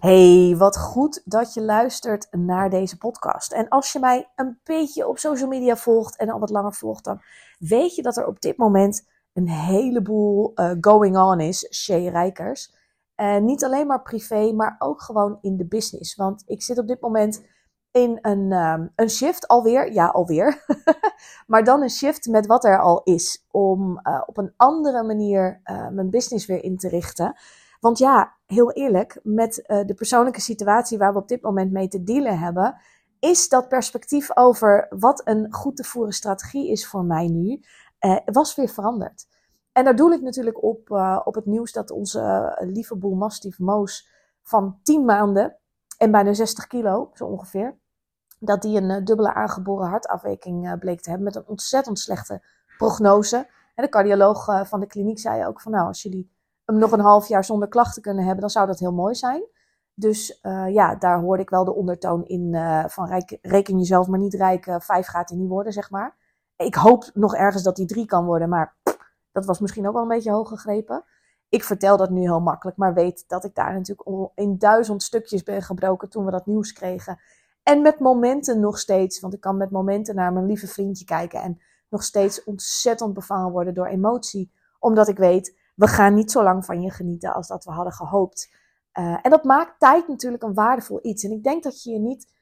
Hey, wat goed dat je luistert naar deze podcast. En als je mij een beetje op social media volgt en al wat langer volgt, dan weet je dat er op dit moment een heleboel uh, going on is, Shay Rijkers. En niet alleen maar privé, maar ook gewoon in de business. Want ik zit op dit moment in een, um, een shift alweer. Ja, alweer. maar dan een shift met wat er al is. Om uh, op een andere manier uh, mijn business weer in te richten. Want ja, heel eerlijk, met uh, de persoonlijke situatie waar we op dit moment mee te dealen hebben, is dat perspectief over wat een goed te voeren strategie is voor mij nu, uh, was weer veranderd. En daar doe ik natuurlijk op, uh, op het nieuws dat onze lieve boel Mastief Moos van 10 maanden en bijna 60 kilo, zo ongeveer, dat die een dubbele aangeboren hartafwijking bleek te hebben met een ontzettend slechte prognose. En de cardioloog van de kliniek zei ook van nou, als jullie hem nog een half jaar zonder klachten kunnen hebben, dan zou dat heel mooi zijn. Dus uh, ja, daar hoorde ik wel de ondertoon in uh, van reken, jezelf maar niet rijk, uh, vijf gaat hij niet worden, zeg maar. Ik hoop nog ergens dat hij drie kan worden, maar dat was misschien ook wel een beetje hoog gegrepen. Ik vertel dat nu heel makkelijk, maar weet dat ik daar natuurlijk in duizend stukjes ben gebroken toen we dat nieuws kregen. En met momenten nog steeds, want ik kan met momenten naar mijn lieve vriendje kijken en nog steeds ontzettend bevangen worden door emotie. Omdat ik weet, we gaan niet zo lang van je genieten als dat we hadden gehoopt. Uh, en dat maakt tijd natuurlijk een waardevol iets. En ik denk dat je je niet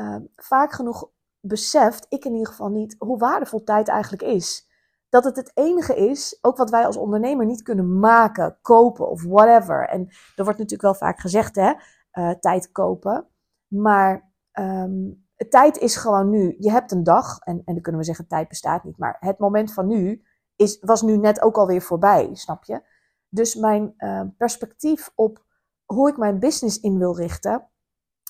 uh, vaak genoeg beseft, ik in ieder geval niet, hoe waardevol tijd eigenlijk is. Dat het het enige is, ook wat wij als ondernemer niet kunnen maken, kopen of whatever. En er wordt natuurlijk wel vaak gezegd, hè, uh, tijd kopen. Maar um, tijd is gewoon nu. Je hebt een dag, en, en dan kunnen we zeggen, tijd bestaat niet. Maar het moment van nu is, was nu net ook alweer voorbij, snap je? Dus mijn uh, perspectief op hoe ik mijn business in wil richten,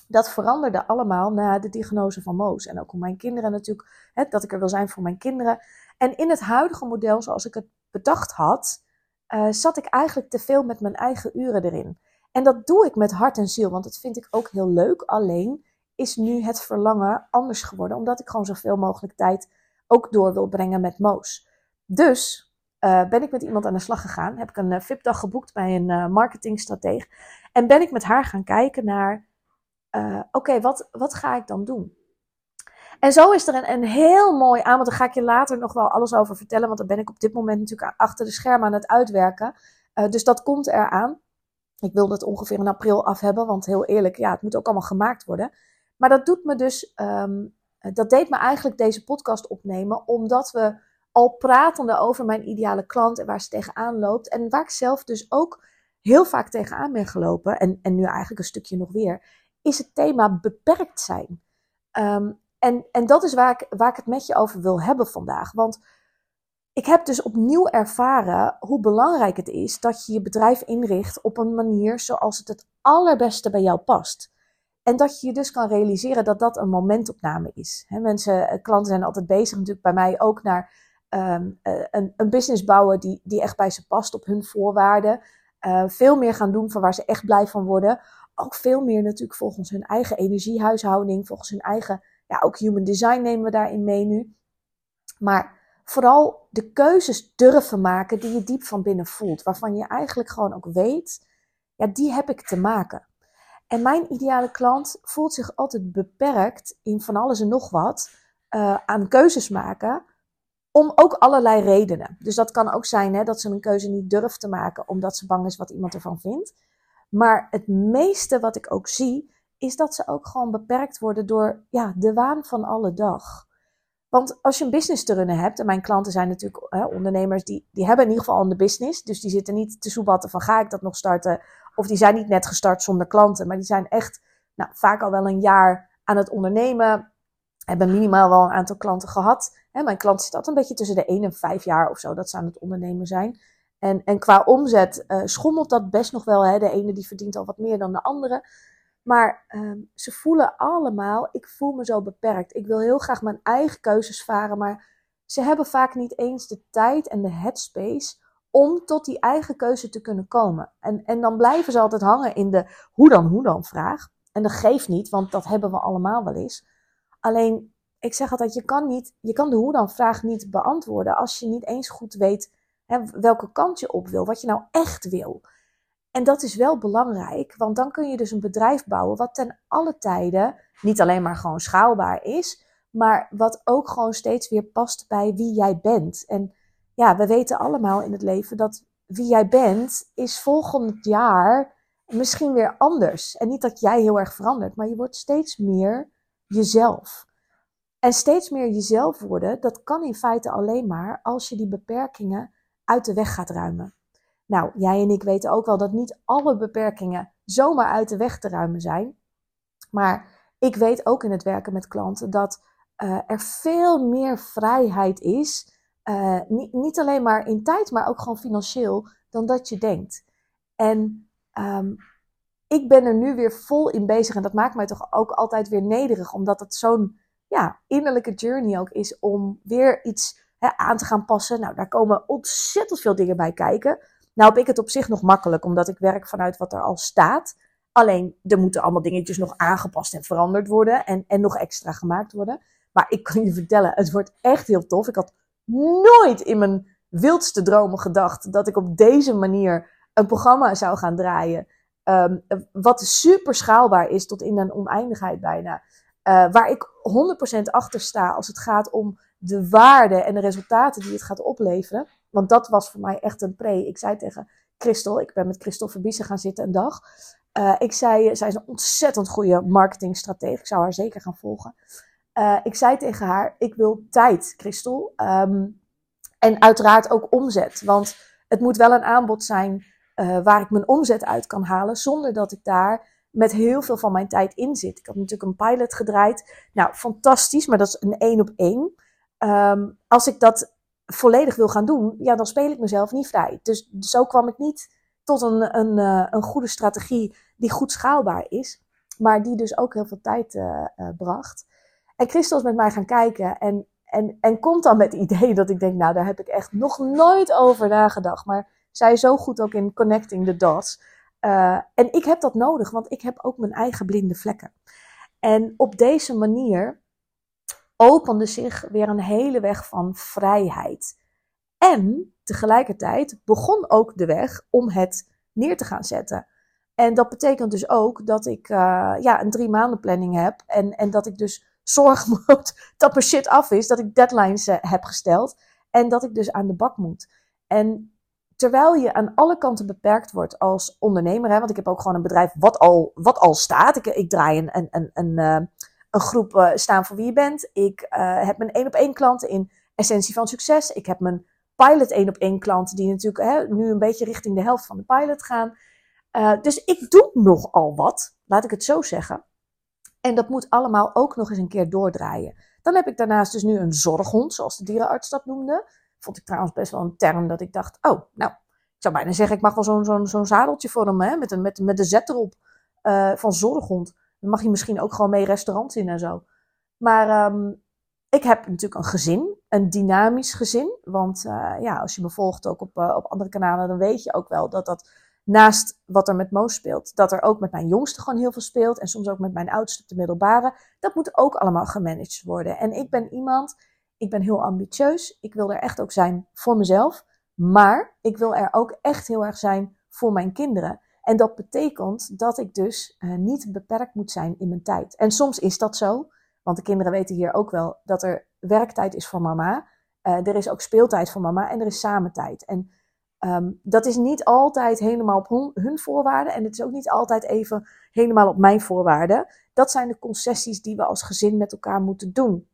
dat veranderde allemaal na de diagnose van Moos. En ook om mijn kinderen natuurlijk, hè, dat ik er wil zijn voor mijn kinderen. En in het huidige model, zoals ik het bedacht had, uh, zat ik eigenlijk te veel met mijn eigen uren erin. En dat doe ik met hart en ziel, want dat vind ik ook heel leuk. Alleen is nu het verlangen anders geworden, omdat ik gewoon zoveel mogelijk tijd ook door wil brengen met Moos. Dus uh, ben ik met iemand aan de slag gegaan. Heb ik een uh, VIP-dag geboekt bij een uh, marketingstratege. En ben ik met haar gaan kijken naar, oké, wat, wat ga ik dan doen? En zo is er een, een heel mooi aanbod. Daar ga ik je later nog wel alles over vertellen. Want dan ben ik op dit moment natuurlijk achter de schermen aan het uitwerken. dus dat komt eraan. Ik wil dat ongeveer in april af hebben. Want heel eerlijk, ja, het moet ook allemaal gemaakt worden. Maar dat doet me dus, um, dat deed me eigenlijk deze podcast opnemen. Omdat we al pratende over mijn ideale klant en waar ze tegenaan loopt. En waar ik zelf dus ook heel vaak tegenaan ben gelopen, en, en nu eigenlijk een stukje nog weer, is het thema beperkt zijn. Um, en, en dat is waar ik, waar ik het met je over wil hebben vandaag. Want ik heb dus opnieuw ervaren hoe belangrijk het is dat je je bedrijf inricht op een manier zoals het het allerbeste bij jou past. En dat je je dus kan realiseren dat dat een momentopname is. Mensen, eh, klanten zijn altijd bezig, natuurlijk bij mij ook naar um, uh, een, een, business bouwen die, die echt bij ze past op hun voorwaarden. Uh, veel meer gaan doen van waar ze echt blij van worden. Ook veel meer natuurlijk volgens hun eigen energiehuishouding, volgens hun eigen, ja, ook human design nemen we daarin mee nu. Maar vooral de keuzes durven maken die je diep van binnen voelt. Waarvan je eigenlijk gewoon ook weet, ja, die heb ik te maken. En mijn ideale klant voelt zich altijd beperkt in van alles en nog wat uh, aan keuzes maken om ook allerlei redenen. Dus dat kan ook zijn hè, dat ze een keuze niet durft te maken omdat ze bang is wat iemand ervan vindt. Maar het meeste wat ik ook zie, is dat ze ook gewoon beperkt worden door ja, de waan van alle dag. Want als je een business te runnen hebt, en mijn klanten zijn natuurlijk hè, ondernemers die, die hebben in ieder geval een business. Dus die zitten niet te soebatten van ga ik dat nog starten? Of die zijn niet net gestart zonder klanten, maar die zijn echt nou, vaak al wel een jaar aan het ondernemen. Hebben minimaal wel een aantal klanten gehad. Hè, mijn klant zit altijd een beetje tussen de 1 en 5 jaar of zo dat ze aan het ondernemen zijn. En, en qua omzet uh, schommelt dat best nog wel. Hè. De ene die verdient al wat meer dan de andere. Maar ehm, ze voelen allemaal, ik voel me zo beperkt. Ik wil heel graag mijn eigen keuzes varen, maar ze hebben vaak niet eens de tijd en de headspace om tot die eigen keuze te kunnen komen. En, en dan blijven ze altijd hangen in de hoe dan, hoe dan vraag. En dat geeft niet, want dat hebben we allemaal wel eens. Alleen, ik zeg altijd, je kan, niet, je kan de hoe dan vraag niet beantwoorden als je niet eens goed weet hè, welke kant je op wil, wat je nou echt wil. En dat is wel belangrijk, want dan kun je dus een bedrijf bouwen wat ten alle tijden niet alleen maar gewoon schaalbaar is, maar wat ook gewoon steeds weer past bij wie jij bent. En ja, we weten allemaal in het leven dat wie jij bent is volgend jaar misschien weer anders. En niet dat jij heel erg verandert, maar je wordt steeds meer jezelf. En steeds meer jezelf worden, dat kan in feite alleen maar als je die beperkingen uit de weg gaat ruimen. Nou, jij en ik weten ook wel dat niet alle beperkingen zomaar uit de weg te ruimen zijn. Maar ik weet ook in het werken met klanten dat uh, er veel meer vrijheid is. Uh, niet, niet, alleen maar in tijd, maar ook gewoon financieel, dan dat je denkt. En um, ik ben er nu weer vol in bezig. En dat maakt mij toch ook altijd weer nederig, omdat het zo'n ja, innerlijke journey ook is om weer iets hè, aan te gaan passen. Nou, daar komen ontzettend veel dingen bij kijken. Nou heb ik het op zich nog makkelijk, omdat ik werk vanuit wat er al staat. Alleen, er moeten allemaal dingetjes nog aangepast en veranderd worden en, en nog extra gemaakt worden. Maar ik kan je vertellen, het wordt echt heel tof. Ik had nooit in mijn wildste dromen gedacht dat ik op deze manier een programma zou gaan draaien. Um, wat super schaalbaar is tot in een oneindigheid bijna. Uh, waar ik 100% achter sta als het gaat om de waarde en de resultaten die het gaat opleveren. Want dat was voor mij echt een pre. Ik zei tegen Christel, ik ben met Christel Verbiesen gaan zitten een dag. Uh, ik zei, zij is een ontzettend goede marketingstratege. Ik zou haar zeker gaan volgen. Uh, ik zei tegen haar, ik wil tijd, Christel. Um, en uiteraard ook omzet. Want het moet wel een aanbod zijn uh, waar ik mijn omzet uit kan halen. Zonder dat ik daar met heel veel van mijn tijd in zit. Ik had natuurlijk een pilot gedraaid. Nou, fantastisch, maar dat is een één op één. Um, als ik dat volledig wil gaan doen, ja, dan speel ik mezelf niet vrij. Dus zo kwam ik niet tot een, een, uh, een goede strategie die goed schaalbaar is. Maar die dus ook heel veel tijd uh, bracht. En Christel is met mij gaan kijken en, en, en komt dan met het idee dat ik denk, nou, daar heb ik echt nog nooit over nagedacht. Maar zij zo goed ook in connecting the dots. Uh, en ik heb dat nodig, want ik heb ook mijn eigen blinde vlekken. En op deze manier opende zich weer een hele weg van vrijheid. En tegelijkertijd begon ook de weg om het neer te gaan zetten. En dat betekent dus ook dat ik uh, ja, een drie maanden planning heb. En, en dat ik dus zorg moet dat mijn shit af is. Dat ik deadlines uh, heb gesteld. En dat ik dus aan de bak moet. En terwijl je aan alle kanten beperkt wordt als ondernemer. Hè, want ik heb ook gewoon een bedrijf wat al, wat al staat. Ik, ik draai een, een, een, een, uh, een groep uh, staan voor wie je bent. Ik uh, heb mijn één op één klanten in essentie van succes. Ik heb mijn pilot één op één klanten die natuurlijk hè, nu een beetje richting de helft van de pilot gaan. Dus ik doe nogal wat, laat ik het zo zeggen. En dat moet allemaal ook nog eens een keer doordraaien. Dan heb ik daarnaast dus nu een zorghond, zoals de dierenarts dat noemde. Vond ik trouwens best wel een term dat ik dacht, oh, nou, ik zou bijna zeggen, ik mag wel zo'n zo'n zo'n zadeltje voor hem, hè, met, een, met, met de zet erop uh, van zorghond. Dan mag je misschien ook gewoon mee restaurants in en zo. Maar um, ik heb natuurlijk een gezin, een dynamisch gezin. Want uh, ja, als je me volgt ook op, uh, op andere kanalen, dan weet je ook wel dat dat naast wat er met Moos speelt, dat er ook met mijn jongste gewoon heel veel speelt. En soms ook met mijn oudste op de middelbare. Dat moet ook allemaal gemanaged worden. En ik ben iemand, ik ben heel ambitieus. Ik wil er echt ook zijn voor mezelf. Maar ik wil er ook echt heel erg zijn voor mijn kinderen. En dat betekent dat ik dus uh, niet beperkt moet zijn in mijn tijd. En soms is dat zo, want de kinderen weten hier ook wel dat er werktijd is voor mama. Uh, er is ook speeltijd voor mama en er is samen tijd. En um, dat is niet altijd helemaal op hun voorwaarden en het is ook niet altijd even helemaal op mijn voorwaarden. Dat zijn de concessies die we als gezin met elkaar moeten doen.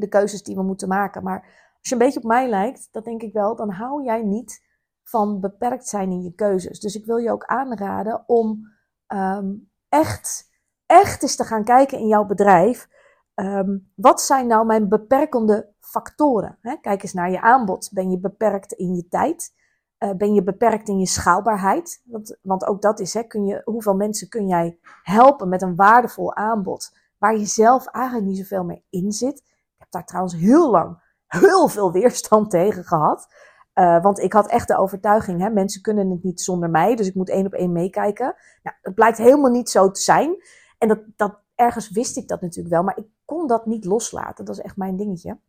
De keuzes die we moeten maken. Maar als je een beetje op mij lijkt, dan denk ik wel, dan hou jij niet van beperkt zijn in je keuzes. Dus ik wil je ook aanraden om um, echt, echt eens te gaan kijken in jouw bedrijf. Um, wat zijn nou mijn beperkende factoren? Kijk eens naar je aanbod. Ben je beperkt in je tijd? Uh, ben je beperkt in je schaalbaarheid? Want, want ook dat is, hè, kun je, hoeveel mensen kun jij helpen met een waardevol aanbod waar je zelf eigenlijk niet zoveel meer in zit? Heb daar trouwens heel lang heel veel weerstand tegen gehad. Uh, want ik had echt de overtuiging, hè, mensen kunnen het niet zonder mij, dus ik moet één op één meekijken. Nou, dat blijkt helemaal niet zo te zijn. En dat, dat, ergens wist ik dat natuurlijk wel, maar ik kon dat niet loslaten. Dat is echt mijn dingetje.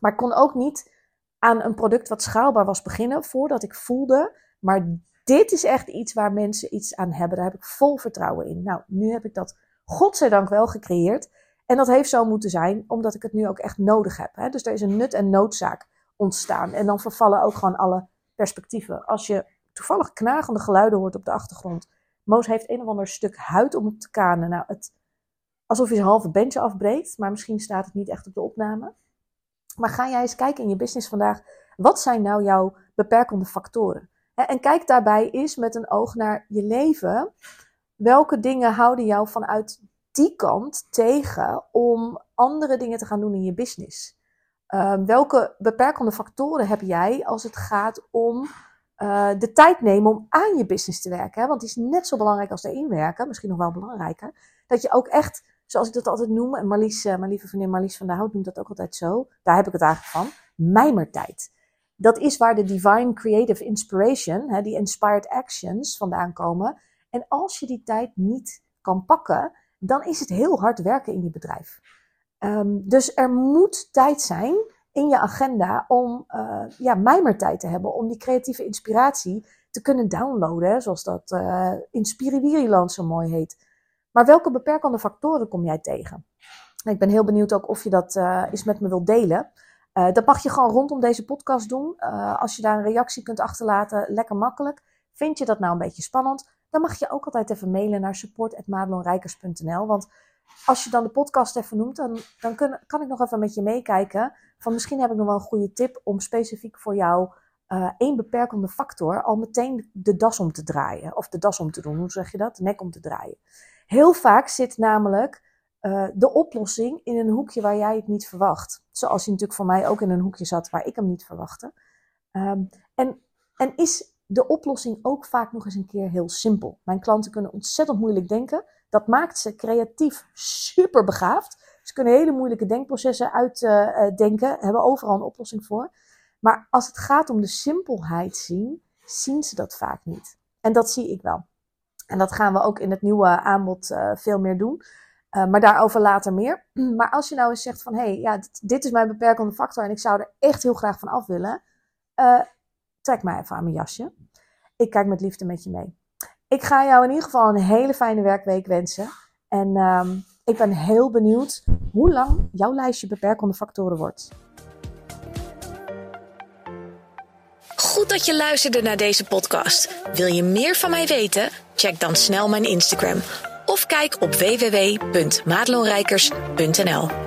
Maar ik kon ook niet aan een product wat schaalbaar was beginnen voordat ik voelde, maar dit is echt iets waar mensen iets aan hebben. Daar heb ik vol vertrouwen in. Nou, nu heb ik dat godzijdank wel gecreëerd. En dat heeft zo moeten zijn, omdat ik het nu ook echt nodig heb. Hè? Dus er is een nut en noodzaak ontstaan. En dan vervallen ook gewoon alle perspectieven. Als je toevallig knagende geluiden hoort op de achtergrond. Moos heeft een of ander stuk huid om te kanen. Nou, het, alsof je zijn halve bench afbreekt. Maar misschien staat het niet echt op de opname. Maar ga jij eens kijken in je business vandaag. Wat zijn nou jouw beperkende factoren? En kijk daarbij eens met een oog naar je leven. Welke dingen houden jou vanuit die kant tegen om andere dingen te gaan doen in je business? Uh, welke beperkende factoren heb jij als het gaat om uh, de tijd nemen om aan je business te werken? Hè? Want die is net zo belangrijk als erin werken, misschien nog wel belangrijker. Dat je ook echt, zoals ik dat altijd noem, en Marlies, uh, mijn lieve vriendin Marlies van der Hout noemt dat ook altijd zo, daar heb ik het eigenlijk van, mijmertijd. Dat is waar de Divine Creative Inspiration, hè, die Inspired Actions vandaan komen. En als je die tijd niet kan pakken, dan is het heel hard werken in je bedrijf. Um, dus er moet tijd zijn in je agenda om uh, ja, mijmertijd te hebben. Om die creatieve inspiratie te kunnen downloaden. Zoals dat uh, zo mooi heet. Maar welke beperkende factoren kom jij tegen? Ik ben heel benieuwd ook of je dat uh, eens met me wilt delen. Dat mag je gewoon rondom deze podcast doen. Als je daar een reactie kunt achterlaten, lekker makkelijk. Vind je dat nou een beetje spannend? Dan mag je ook altijd even mailen naar support.madelonrijkers.nl. Want als je dan de podcast even noemt, dan, dan kan ik nog even met je meekijken. Van misschien heb ik nog wel een goede tip om specifiek voor jou uh, één beperkende factor al meteen de das om te draaien. Of de das om te doen, hoe zeg je dat? De nek om te draaien. Heel vaak zit namelijk uh, de oplossing in een hoekje waar jij het niet verwacht. Zoals hij natuurlijk voor mij ook in een hoekje zat waar ik hem niet verwachtte. Um, en, en is de oplossing ook vaak nog eens een keer heel simpel. Mijn klanten kunnen ontzettend moeilijk denken. Dat maakt ze creatief super begaafd. Ze kunnen hele moeilijke denkprocessen uitdenken, uh, hebben overal een oplossing voor. Maar als het gaat om de simpelheid zien, zien ze dat vaak niet. En dat zie ik wel. En dat gaan we ook in het nieuwe aanbod uh, veel meer doen. Maar daarover later meer. Maar als je nou eens zegt van, hé, hey, ja, dit, is mijn beperkende factor en ik zou er echt heel graag van af willen. Trek mij even aan mijn jasje. Ik kijk met liefde met je mee. Ik ga jou in ieder geval een hele fijne werkweek wensen. En um, ik ben heel benieuwd hoe lang jouw lijstje beperkende factoren wordt. Goed dat je luisterde naar deze podcast. Wil je meer van mij weten? Check dan snel mijn Instagram of kijk op www.madelonrijkers.nl.